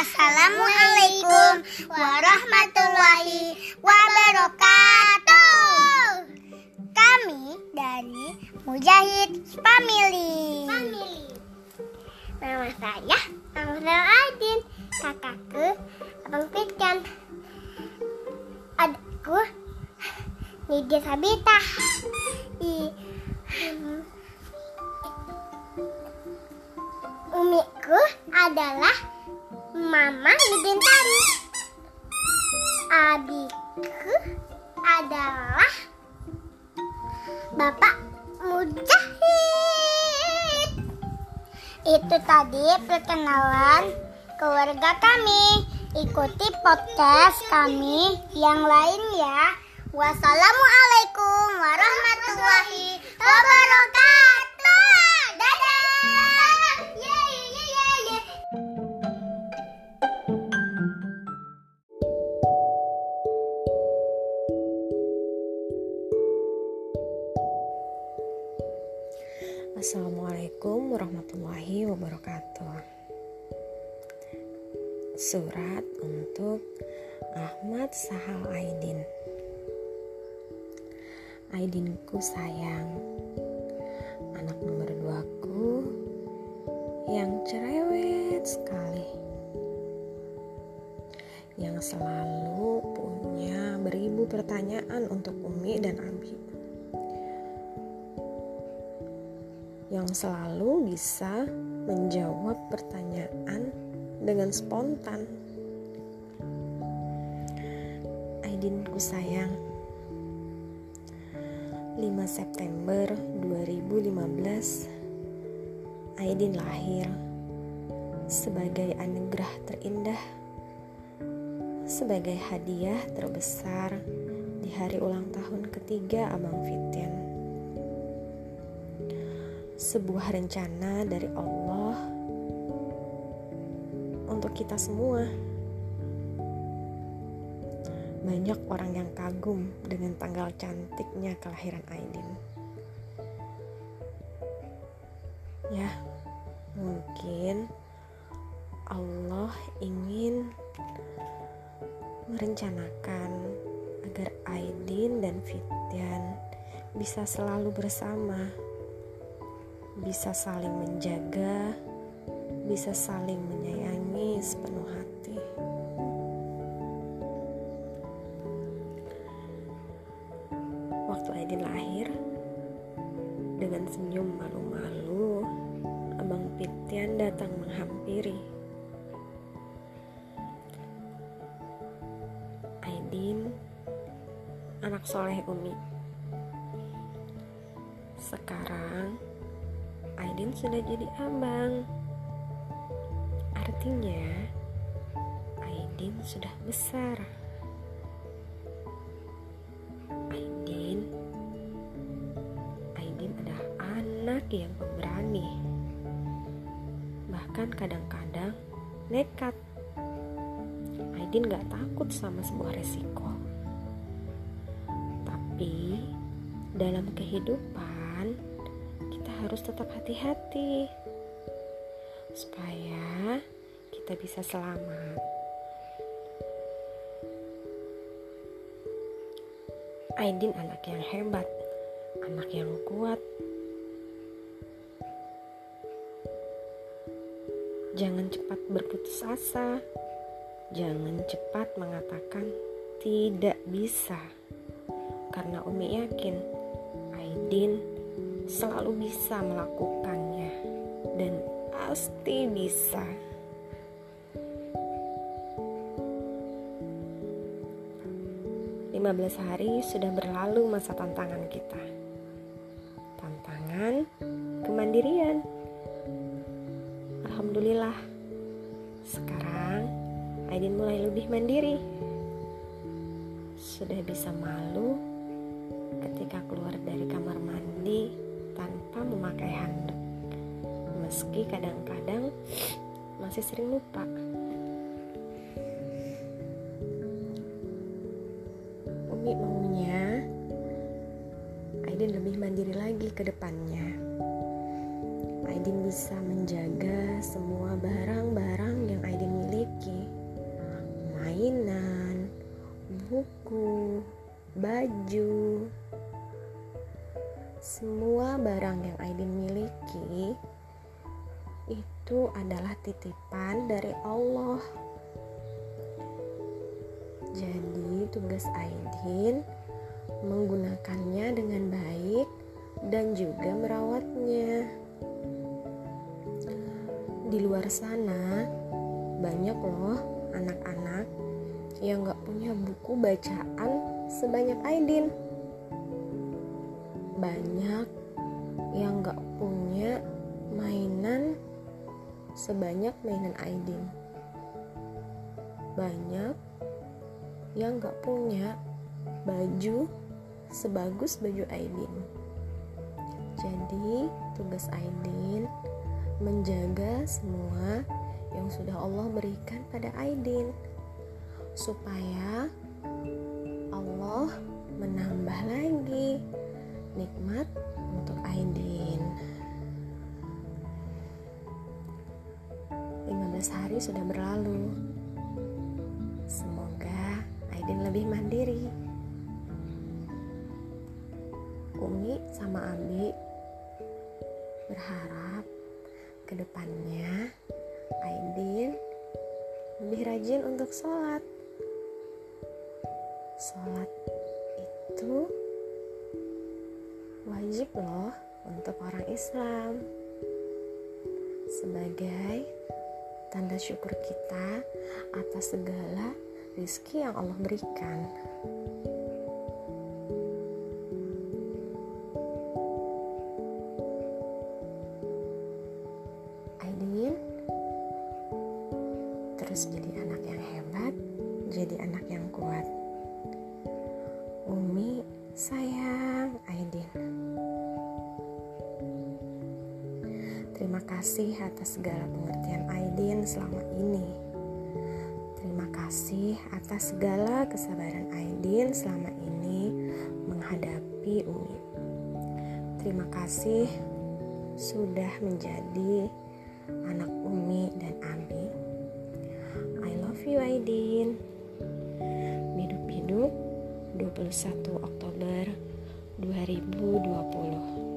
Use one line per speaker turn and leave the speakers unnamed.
Assalamualaikum warahmatullahi wabarakatuh. Kami dari Mujahid Family. Nama saya Amrul Aidin, kakakku Abang Pikan. Adikku Nidia Sabita. I, Umiku adalah Mama Nidintari. Abiku adalah Bapak Mujahid. Itu tadi perkenalan keluarga kami. Ikuti podcast kami yang lain ya. Wassalamualaikum warahmatullahi
Assalamualaikum warahmatullahi wabarakatuh. Surat untuk Ahmad Sahal Aidin. Aidinku sayang, anak nomor duaku yang cerewet sekali, yang selalu punya beribu pertanyaan untuk Umi dan Abi. Yang selalu bisa menjawab pertanyaan dengan spontan. Aidinku sayang, 5 September 2015, Aidin lahir sebagai anugerah terindah, sebagai hadiah terbesar di hari ulang tahun ketiga Abang Fitian sebuah rencana dari Allah untuk kita semua. Banyak orang yang kagum dengan tanggal cantiknya kelahiran Aidin. Ya, mungkin Allah ingin merencanakan agar Aidin dan Fitian bisa selalu bersama bisa saling menjaga, bisa saling menyayangi sepenuh hati. Waktu Aidin lahir, dengan senyum malu-malu, Abang Pitian datang menghampiri. Aidin, anak soleh Umi. Sekarang Aidin sudah jadi abang. Artinya, Aidin sudah besar. Aidin, Aidin adalah anak yang pemberani. Bahkan kadang-kadang nekat. Aidin gak takut sama sebuah resiko. Tapi, dalam kehidupan, kita harus tetap hati-hati supaya kita bisa selamat. Aidin anak yang hebat, anak yang kuat. Jangan cepat berputus asa. Jangan cepat mengatakan tidak bisa. Karena Umi yakin Aidin selalu bisa melakukannya dan pasti bisa. Belas hari sudah berlalu masa tantangan kita. Tantangan kemandirian. Alhamdulillah. Sekarang Aidin mulai lebih mandiri. Sudah bisa malu ketika keluar dari kamar mandi tanpa memakai handuk. Meski kadang-kadang masih sering lupa. Umi maunya Aidin lebih mandiri lagi ke depannya. Aidin bisa menjaga semua barang-barang yang Aidin miliki. Mainan, buku, baju, semua barang yang Aidin miliki itu adalah titipan dari Allah. Jadi, tugas Aidin menggunakannya dengan baik dan juga merawatnya. Di luar sana, banyak loh anak-anak yang gak punya buku bacaan sebanyak Aidin. Banyak yang gak punya mainan sebanyak mainan Aidin. Banyak yang gak punya baju sebagus baju Aidin. Jadi, tugas Aidin menjaga semua yang sudah Allah berikan pada Aidin supaya Allah menambah lagi nikmat untuk Aidin. 15 hari sudah berlalu. Semoga Aidin lebih mandiri. Umi sama Abi berharap ke depannya Aidin lebih rajin untuk sholat. Sholat itu wajib loh untuk orang Islam sebagai tanda syukur kita atas segala rizki yang Allah berikan. Aidin terus jadi anak yang hebat, jadi anak yang kuat. Umi sayang Aidin. Terima kasih atas segala pengertian Aidin selama ini. Terima kasih atas segala kesabaran Aidin selama ini menghadapi Umi. Terima kasih sudah menjadi anak Umi dan Abi. I love you Aidin. Biduk-biduk 21 Oktober 2020.